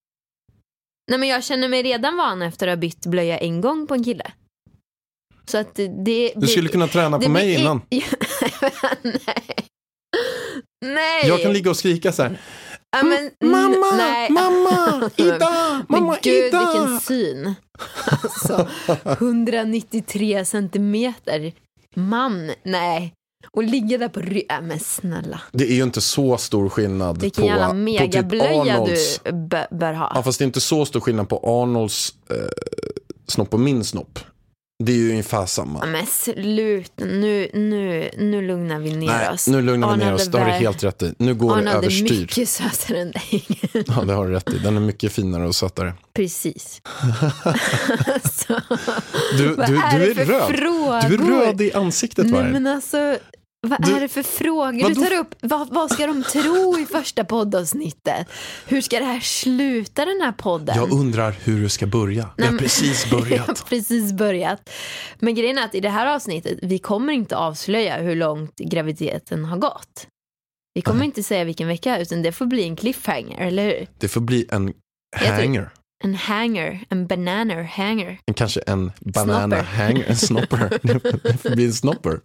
Nej men jag känner mig redan van efter att ha bytt blöja en gång på en kille. Så att det, det Du skulle kunna träna på mig innan. Nej. Nej. Jag kan ligga och skrika så här. Ja, men, Mamma, nej. mamma, Ida, mamma, Men gud Ida. vilken syn. Alltså, 193 centimeter. Man, nej. Och ligga där på ryggen. Men snälla. Det är ju inte så stor skillnad Vilken på, jävla på typ megablöja du bö- bör ha. Ja, fast det är inte så stor skillnad på Arnolds eh, snopp och min snopp. Det är ju ungefär Ja, samma. men sluta, nu, nu, nu lugnar vi ner Nej, oss. nu lugnar vi ner oss. är Det har du helt rätt i. Nu går det Arnold är överstyr. mycket sötare än dig. Ja, det har du rätt i. Den är mycket finare och sötare. Precis. alltså, Du, vad du, är du är för röd. frågor? Du är röd i ansiktet. Nej men alltså, vad Du- är det för frågor du tar upp? Vad, vad ska de tro i första poddavsnittet? Hur ska det här sluta den här podden? Jag undrar hur du ska börja. Vi har men- precis Jag börjat. har precis börjat. Men grejen är att i det här avsnittet, vi kommer inte avslöja hur långt graviditeten har gått. Vi kommer Nej. inte säga vilken vecka, utan det får bli en cliffhanger, eller hur? Det får bli en hanger. En hanger, en bananer hanger. En, kanske en banana Snopper. hanger. En snopper. Det får bli en snopper.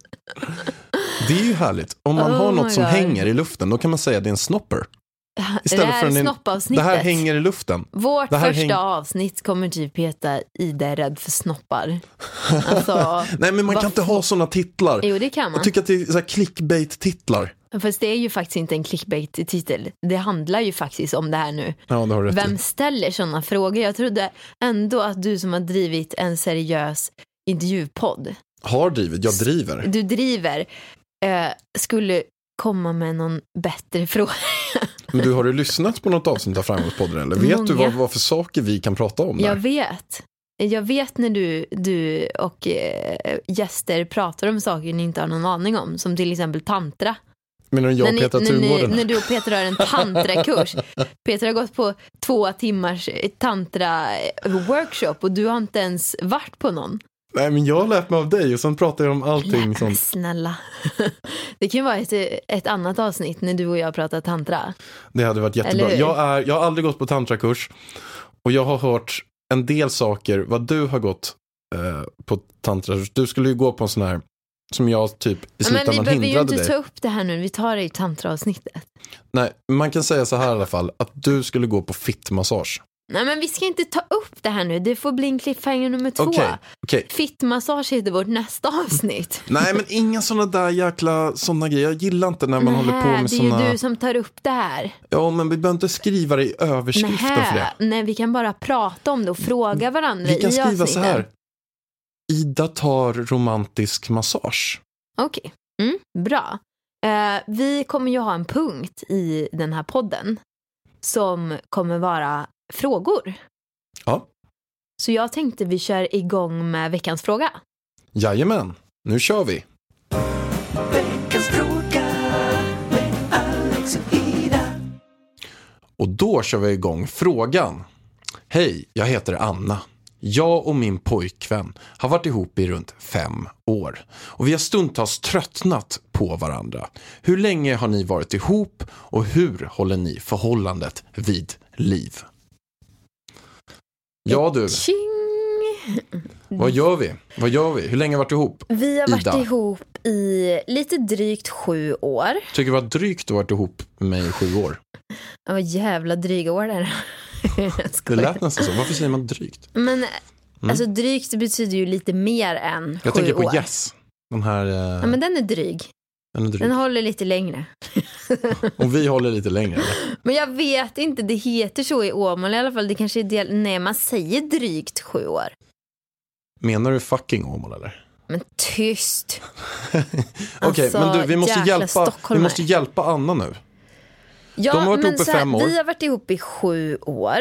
Det är ju härligt. Om man Oh har något som God. hänger i luften, då kan man säga att det är en snopper. Istället det här för en- snoppavsnittet. Det här hänger i luften. Vårt första häng- avsnitt kommer typ heta Ida är rädd för snoppar. Alltså, Nej, men man Vad kan inte ha sådana titlar. jo det kan man. Jag tycker att det är så clickbait-titlar. Fast det är ju faktiskt inte en clickbait-titel. Det handlar ju faktiskt om det här nu. Ja, det har rätt Vem i. ställer sådana frågor? Jag trodde ändå att du som har drivit en seriös intervjupodd, Har drivit, jag driver. du driver, eh, skulle komma med någon bättre fråga. Men du, har du lyssnat på något avsnitt av Framgångspodden eller? Vet du Många. vad, vad för saker vi kan prata om Jag där? vet. Jag vet när du, du och eh, gäster pratar om saker ni inte har någon aning om. Som till exempel tantra. Menar du jag när, och Petra när, Tungården? när du och Peter har en tantrakurs. Peter har gått på två timmars tantra-workshop och du har inte ens varit på någon. Nej, men jag har lärt mig av dig och sen pratar jag om Nej, allting men sånt. snälla. Det kan ju vara ett, ett annat avsnitt när du och jag pratar tantra. Det hade varit jättebra. Jag, är, jag har aldrig gått på tantrakurs och jag har hört en del saker, vad du har gått eh, på tantrakurs. Du skulle ju gå på en sån här, som jag typ i Ja, Men vi slutändan behöver ju hindrade inte dig. ta upp det här nu, vi tar det i tantraavsnittet. Nej, man kan säga så här i alla fall, att du skulle gå på fittmassage. Nej men vi ska inte ta upp det här nu. Det får bli en cliffhanger nummer två. Okej, okej. Fittmassage heter vårt nästa avsnitt. Nej, men inga sådana där jäkla sådana grejer. Jag gillar inte när man håller på med det är ju sådana... du som tar upp det här. Ja, men vi behöver inte skriva det i överskriften för Nähä, det. nej vi kan bara prata om det och fråga varandra Vi kan i skriva avsnitten. så här. Ida tar romantisk massage. Okej, mm, bra. Eh, vi kommer ju ha en punkt i den här podden som kommer vara frågor. Ja. Så jag tänkte vi kör igång med veckans fråga. Jajamän, nu kör vi. Veckans fråga med Alex och Ida. Och då kör vi igång frågan. Hej, jag heter Anna. Jag och min pojkvän har varit ihop i runt fem år. Och vi har stundtals tröttnat på varandra. Hur länge har ni varit ihop och hur håller ni förhållandet vid liv? Ja du, Tjing! vad gör vi? Vad gör vi? Hur länge har vi varit ihop? Vi har varit Ida. ihop i lite drygt sju år. Tycker det var drygt att ha varit ihop med mig i sju år. Ja, vad jävla dryga år det är. Det lät nästan så. Varför säger man drygt? Men alltså drygt betyder ju lite mer än Mm. Jag sju tänker på år. Yes. Den här, eh, Ja, men den är dryg. Den. Den håller lite längre. Och vi håller lite längre. eller? Men jag vet inte, det heter så i Åmål i alla fall. Det kanske är del... Nej, man säger drygt sju år. Menar du fucking Åmål eller? Men tyst. Okej, Alltså, men du, vi måste, hjälpa, vi måste hjälpa Anna nu. Ja, De har varit men ihop i så här, fem år. Vi har varit ihop i sju år.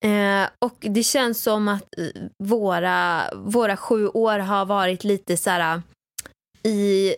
Eh, och det känns som att eh, våra, våra sju år har varit lite så här i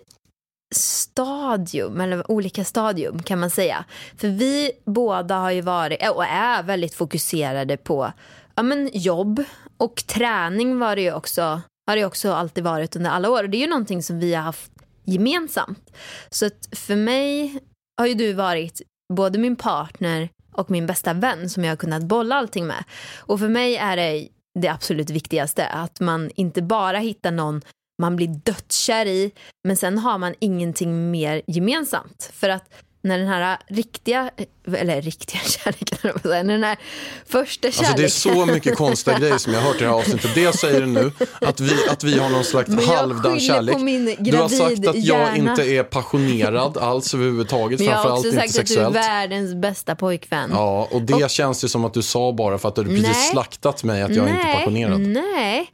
stadium, eller olika stadium kan man säga. För vi båda har ju varit, eh, och är väldigt fokuserade på ja, men jobb och träning var det ju också, har det också alltid varit under alla år. Och det är ju någonting som vi har haft gemensamt. Så att för mig har ju du varit både min partner och min bästa vän som jag har kunnat bolla allting med. Och för mig är det det absolut viktigaste, att man inte bara hittar någon man blir dödskär i, men sen har man ingenting mer gemensamt. För att när den här riktiga, eller riktiga kärleken, när den här första kärleken. Alltså det är så mycket konstiga grejer som jag har hört i det här avsnittet. Det säger du nu, att vi, att vi har någon slags halvdan kärlek. Du har sagt att jag gravid inte är passionerad alls överhuvudtaget, Men jag har framförallt också inte sagt att du är sexuellt. världens bästa pojkvän. Ja, och det känns ju som att du sa bara för att du precis Nej. slaktat mig att jag inte är passionerad. Nej,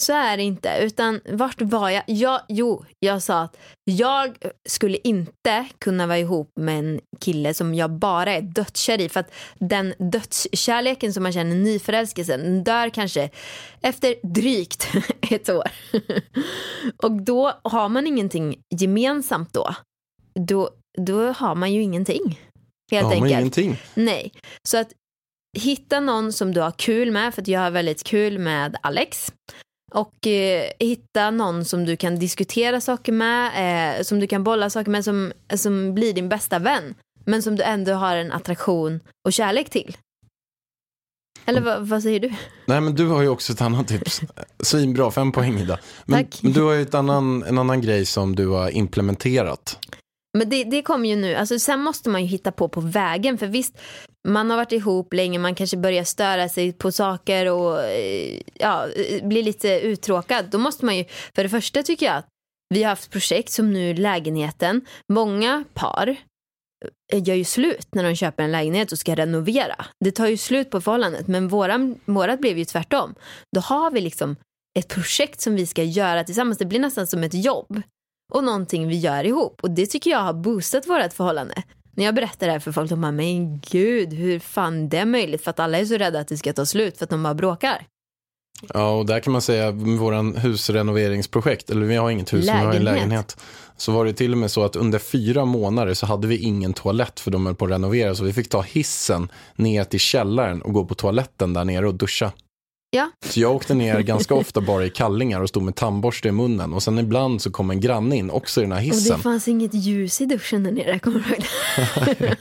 så är det inte. Utan vart var jag? jag? Jo, jag sa att jag skulle inte kunna vara ihop med en kille som jag bara är dödskär i. För att den dödskärleken som man känner, nyförälskelsen, dör kanske efter drygt ett år. Och då har man ingenting gemensamt då. Då, då har man ju ingenting. Helt men enkelt. ingenting. Nej, så att hitta någon som du har kul med, för att jag har väldigt kul med Alex. Och eh, hitta någon som du kan diskutera saker med, eh, som du kan bolla saker med, som, som blir din bästa vän. Men som du ändå har en attraktion och kärlek till. Eller vad, vad säger du? Nej, men du har ju också ett annat tips. Svinbra, fem poäng Ida. Men, Tack. men du har ju ett annan, en annan grej som du har implementerat. Men det, det kommer ju nu, alltså sen måste man ju hitta på på vägen. För visst, man har varit ihop länge, man kanske börjar störa sig på saker och eh, ja, eh, blir lite uttråkad. Då måste man ju, för det första tycker jag att vi har haft projekt som nu lägenheten. Många par eh, gör ju slut när de köper en lägenhet och ska renovera. Det tar ju slut på förhållandet. Men våran, vårat blev ju tvärtom. Då har vi liksom ett projekt som vi ska göra tillsammans. Det blir nästan som ett jobb och någonting vi gör ihop. Och det tycker jag har boostat vårt förhållande. När jag berättar det här för folk, de bara, men gud, hur fan det är möjligt? För att alla är så rädda att det ska ta slut för att de bara bråkar. Ja, och där kan man säga våran husrenoveringsprojekt, eller vi har inget hus, men vi har en Lägenhet. lägenhet. Så var det till och med så att under fyra månader så hade vi ingen toalett för de höll på att renovera. Så vi fick ta hissen ner till källaren och gå på toaletten där nere och duscha. Ja. Så jag åkte ner ganska ofta bara i kallingar och stod med tandborste i munnen. Och sen ibland så kom en granne in, också i den här Och hissen. det fanns inget ljus i duschen där nere, kommer du ihåg det?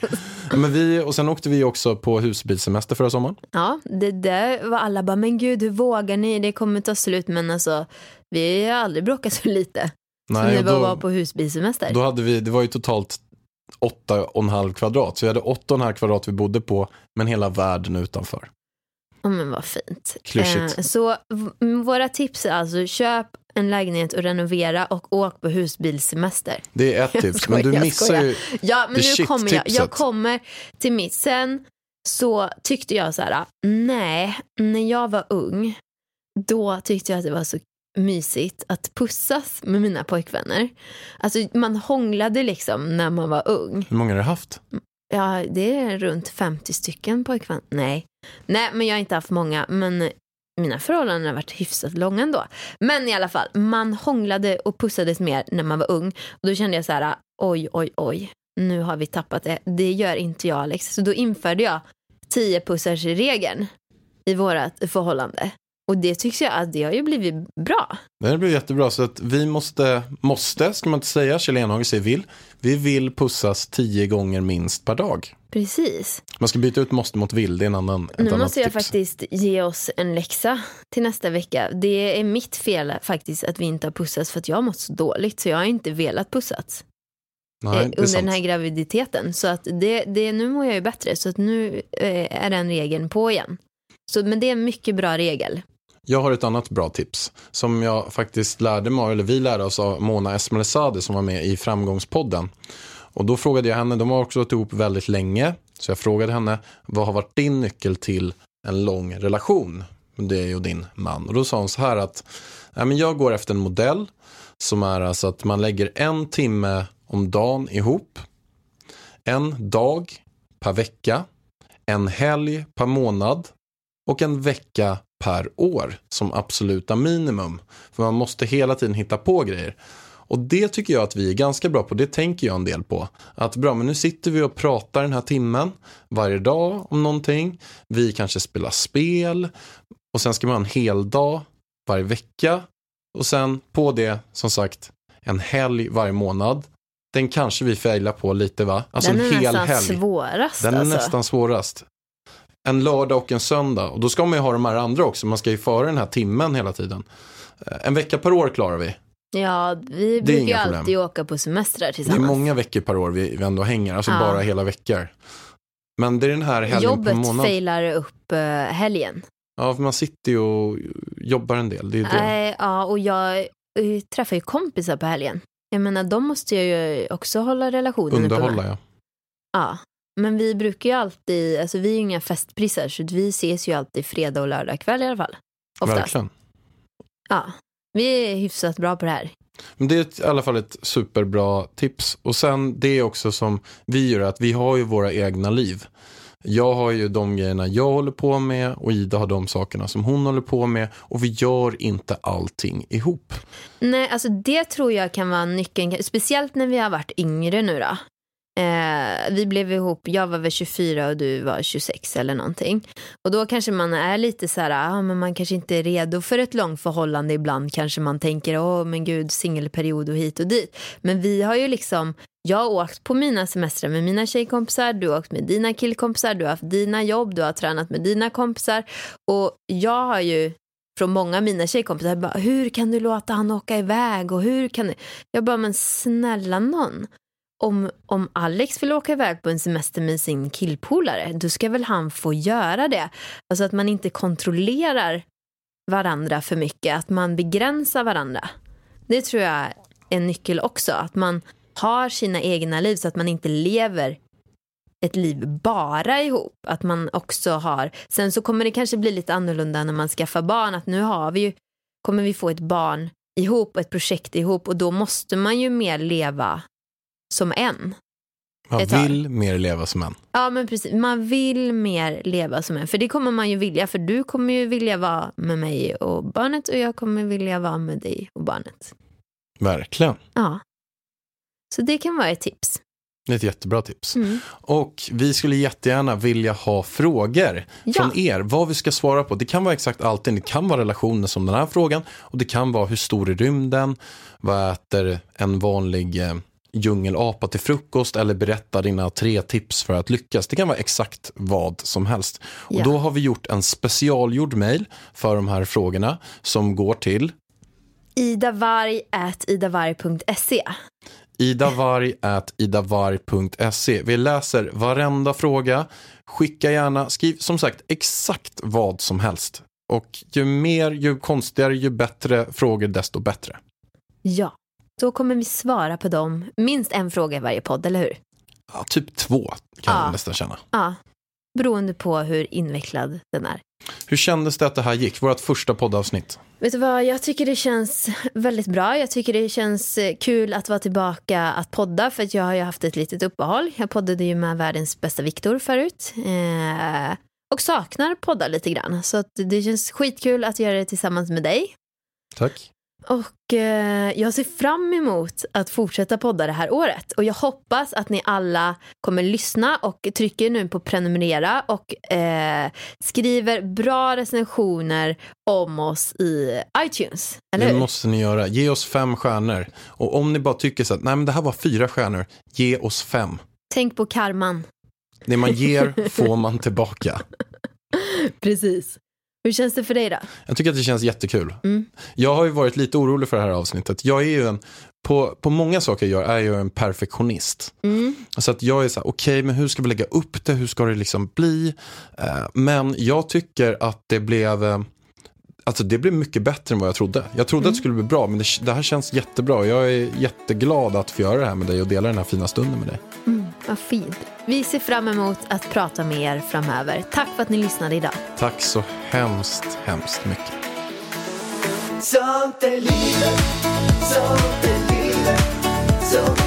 Men vi, och sen åkte vi också på husbilsemester förra sommaren. Ja, det där var alla bara, men gud, hur vågar ni? Det kommer ta slut. Men alltså, vi har aldrig bråkat så lite. som Nej, och vi då- var på husbilsemester. Då hade vi, det var ju totalt åtta och en halv kvadrat. Så vi hade åtta och en halv kvadrat vi bodde på, men hela världen utanför. Ja men vad fint. Klyschigt. Eh, så våra tips är alltså köp en lägenhet och renovera och åk på husbilssemester. Det är ett Jag tips, skojar, men du missar skojar. ju... Ja men nu kommer jag, jag kommer till mitt. Sen så tyckte jag så här, nej, när jag var ung, då tyckte jag att det var så mysigt att pussas med mina pojkvänner. Alltså man hånglade liksom när man var ung. Hur många har du haft? Ja, det är runt 50 stycken pojkvänner. Nej. Nej, men jag har inte haft många. Men mina förhållanden har varit hyfsat långa ändå. Men i alla fall, man hånglade och pussades mer när man var ung. Och då kände jag så här, oj, oj, oj. Nu har vi tappat det. Det gör inte jag Alex. Så då införde jag 10 pussars regeln i vårt förhållande. Och det tycker jag att det har ju blivit bra. Det blir jättebra, så att vi måste, måste, ska man inte säga, Kjell Enhage säger vill. Vi vill pussas tio gånger minst per dag. Precis. Man ska byta ut måste mot vill, det är en annan, ett Nu annat måste jag tips. faktiskt ge oss en läxa till nästa vecka. Det är mitt fel faktiskt att vi inte har pussats för att jag har mått så dåligt så jag har inte velat pussats Nej, eh, under sant. den här graviditeten. Så att det, det, nu mår jag ju bättre så att nu eh, är den regeln på igen. Så, men det är en mycket bra regel. Jag har ett annat bra tips som jag faktiskt lärde mig, eller vi lärde oss av Mona Esmalesade som var med i Framgångspodden. Och då frågade jag henne, de har också varit ihop väldigt länge, så jag frågade henne, vad har varit din nyckel till en lång relation? Med dig och din man. Och då sa hon så här att, ja, men jag går efter en modell som är alltså att man lägger en timme om dagen ihop, en dag per vecka, en helg per månad och en vecka per år som absoluta minimum. För man måste hela tiden hitta på grejer. Och det tycker jag att vi är ganska bra på, det tänker jag en del på. Att bra, men nu sitter vi och pratar den här timmen varje dag om någonting. Vi kanske spelar spel och sen ska man ha en hel dag varje vecka. Och sen på det, som sagt, en helg varje månad. Den kanske vi failar på lite va? Alltså den en är hel nästan helg. svårast. Den är alltså. nästan svårast. En lördag och en söndag. Och då ska man ju ha de här andra också. Man ska ju föra den här timmen hela tiden. Eh, En vecka per år klarar vi. Ja, vi brukar ju problem. alltid åka på semestrar Det är tillsammans. många veckor per år vi, vi ändå hänger. Alltså Ja. bara hela veckor. Men det är den här helgen Jobbet månad. failar upp eh, helgen. Ja, för man sitter ju och jobbar en del. Det är det. Nej, ja, och jag eh, träffar ju kompisar på helgen. Jag menar, de måste jag ju också hålla relationen Underhålla ja. Ja, men vi brukar ju alltid, alltså vi är ju inga festprissar så vi ses ju alltid fredag och lördag kväll i alla fall. Oftast. Verkligen. Ja, vi är hyfsat bra på det här. Men det är ett, i alla fall ett superbra tips. Och sen det är också som vi gör att vi har ju våra egna liv. Jag har ju de grejerna jag håller på med och Ida har de sakerna som hon håller på med. Och vi gör inte allting ihop. Nej, alltså det tror jag kan vara nyckeln, speciellt när vi har varit yngre nu då. Eh, vi blev ihop, jag var väl 24 och du var 26 eller någonting. Och då kanske man är lite så här, ah, men man kanske inte är redo för ett långt förhållande ibland. Kanske man tänker, åh men gud, singelperiod och hit och dit. Men vi har ju liksom, jag har åkt på mina semestrar med mina tjejkompisar, du har åkt med dina killkompisar, du har haft dina jobb, du har tränat med dina kompisar. Och jag har ju från många av mina tjejkompisar, bara, hur kan du låta han åka iväg och hur kan du? Jag bara, men snälla någon. Om, om Alex vill åka iväg på en semester med sin killpolare, då ska väl han få göra det. Alltså att man inte kontrollerar varandra för mycket, att man begränsar varandra. Det tror jag är en nyckel också, att man har sina egna liv så att man inte lever ett liv bara ihop. Att man också har, sen så kommer det kanske bli lite annorlunda när man skaffar barn, att nu har vi ju, kommer vi få ett barn ihop, ett projekt ihop och då måste man ju mer leva som en. Man vill mer leva som en. Ja men precis, man vill mer leva som en, för det kommer man ju vilja, för du kommer ju vilja vara med mig och barnet och jag kommer vilja vara med dig och barnet. Verkligen. Ja. Så det kan vara ett tips. Det är ett jättebra tips. Mm. Och vi skulle jättegärna vilja ha frågor Ja. från er. Vad vi ska svara på. Det kan vara exakt allting. Det kan vara relationer som den här frågan. Och det kan vara hur stor är rymden? Vad äter en vanlig eh, djungelapa till frukost? Eller berätta dina tre tips för att lyckas. Det kan vara exakt vad som helst. Och då har vi gjort en specialgjord mail för de här frågorna som går till idavarg.idavarg.se idavarg.idavarg.se. Vi läser varenda fråga. Skicka gärna, skriv som sagt exakt vad som helst. Och ju mer, ju konstigare, ju bättre frågor, desto bättre. Ja, då kommer vi svara på dem. Minst en fråga i varje podd, eller hur? Ja, typ två kan Ja. jag nästan känna. Ja, beroende på hur invecklad den är. Hur kändes det att det här gick? Vårt första poddavsnitt. Vet du vad, jag tycker det känns väldigt bra. Jag tycker det känns eh, kul att vara tillbaka att podda för att jag har ju haft ett litet uppehåll. Jag poddade ju med världens bästa Viktor förut. Eh, och saknar podda lite grann. Så det känns skitkul att göra det tillsammans med dig. Tack. Och eh, jag ser fram emot att fortsätta podda det här året. Och jag hoppas att ni alla kommer lyssna och trycker nu på prenumerera och eh, skriver bra recensioner om oss i iTunes. Eller Det måste ni göra. Ge oss fem stjärnor. Och om ni bara tycker så att nej men det här var fyra stjärnor, ge oss fem. Tänk på karman. Det man ger får man tillbaka. Precis. Hur känns det för dig då? Jag tycker att det känns jättekul. Mm. Jag har ju varit lite orolig för det här avsnittet. Jag är ju en, på, på många saker jag gör är jag en perfektionist. Mm. Så att jag är så här, okej men hur ska vi lägga upp det, hur ska det liksom bli? Eh, men jag tycker att det blev, eh, alltså det blev mycket bättre än vad jag trodde. Jag trodde att det skulle bli bra men det, det här känns jättebra. Jag är jätteglad att få göra det här med dig och dela den här fina stunden med dig. Mm, vad fint. Vi ser fram emot att prata med er framöver. Tack för att ni lyssnade idag. Tack så hemskt, hemskt mycket. Sånt är livet, sånt är livet Så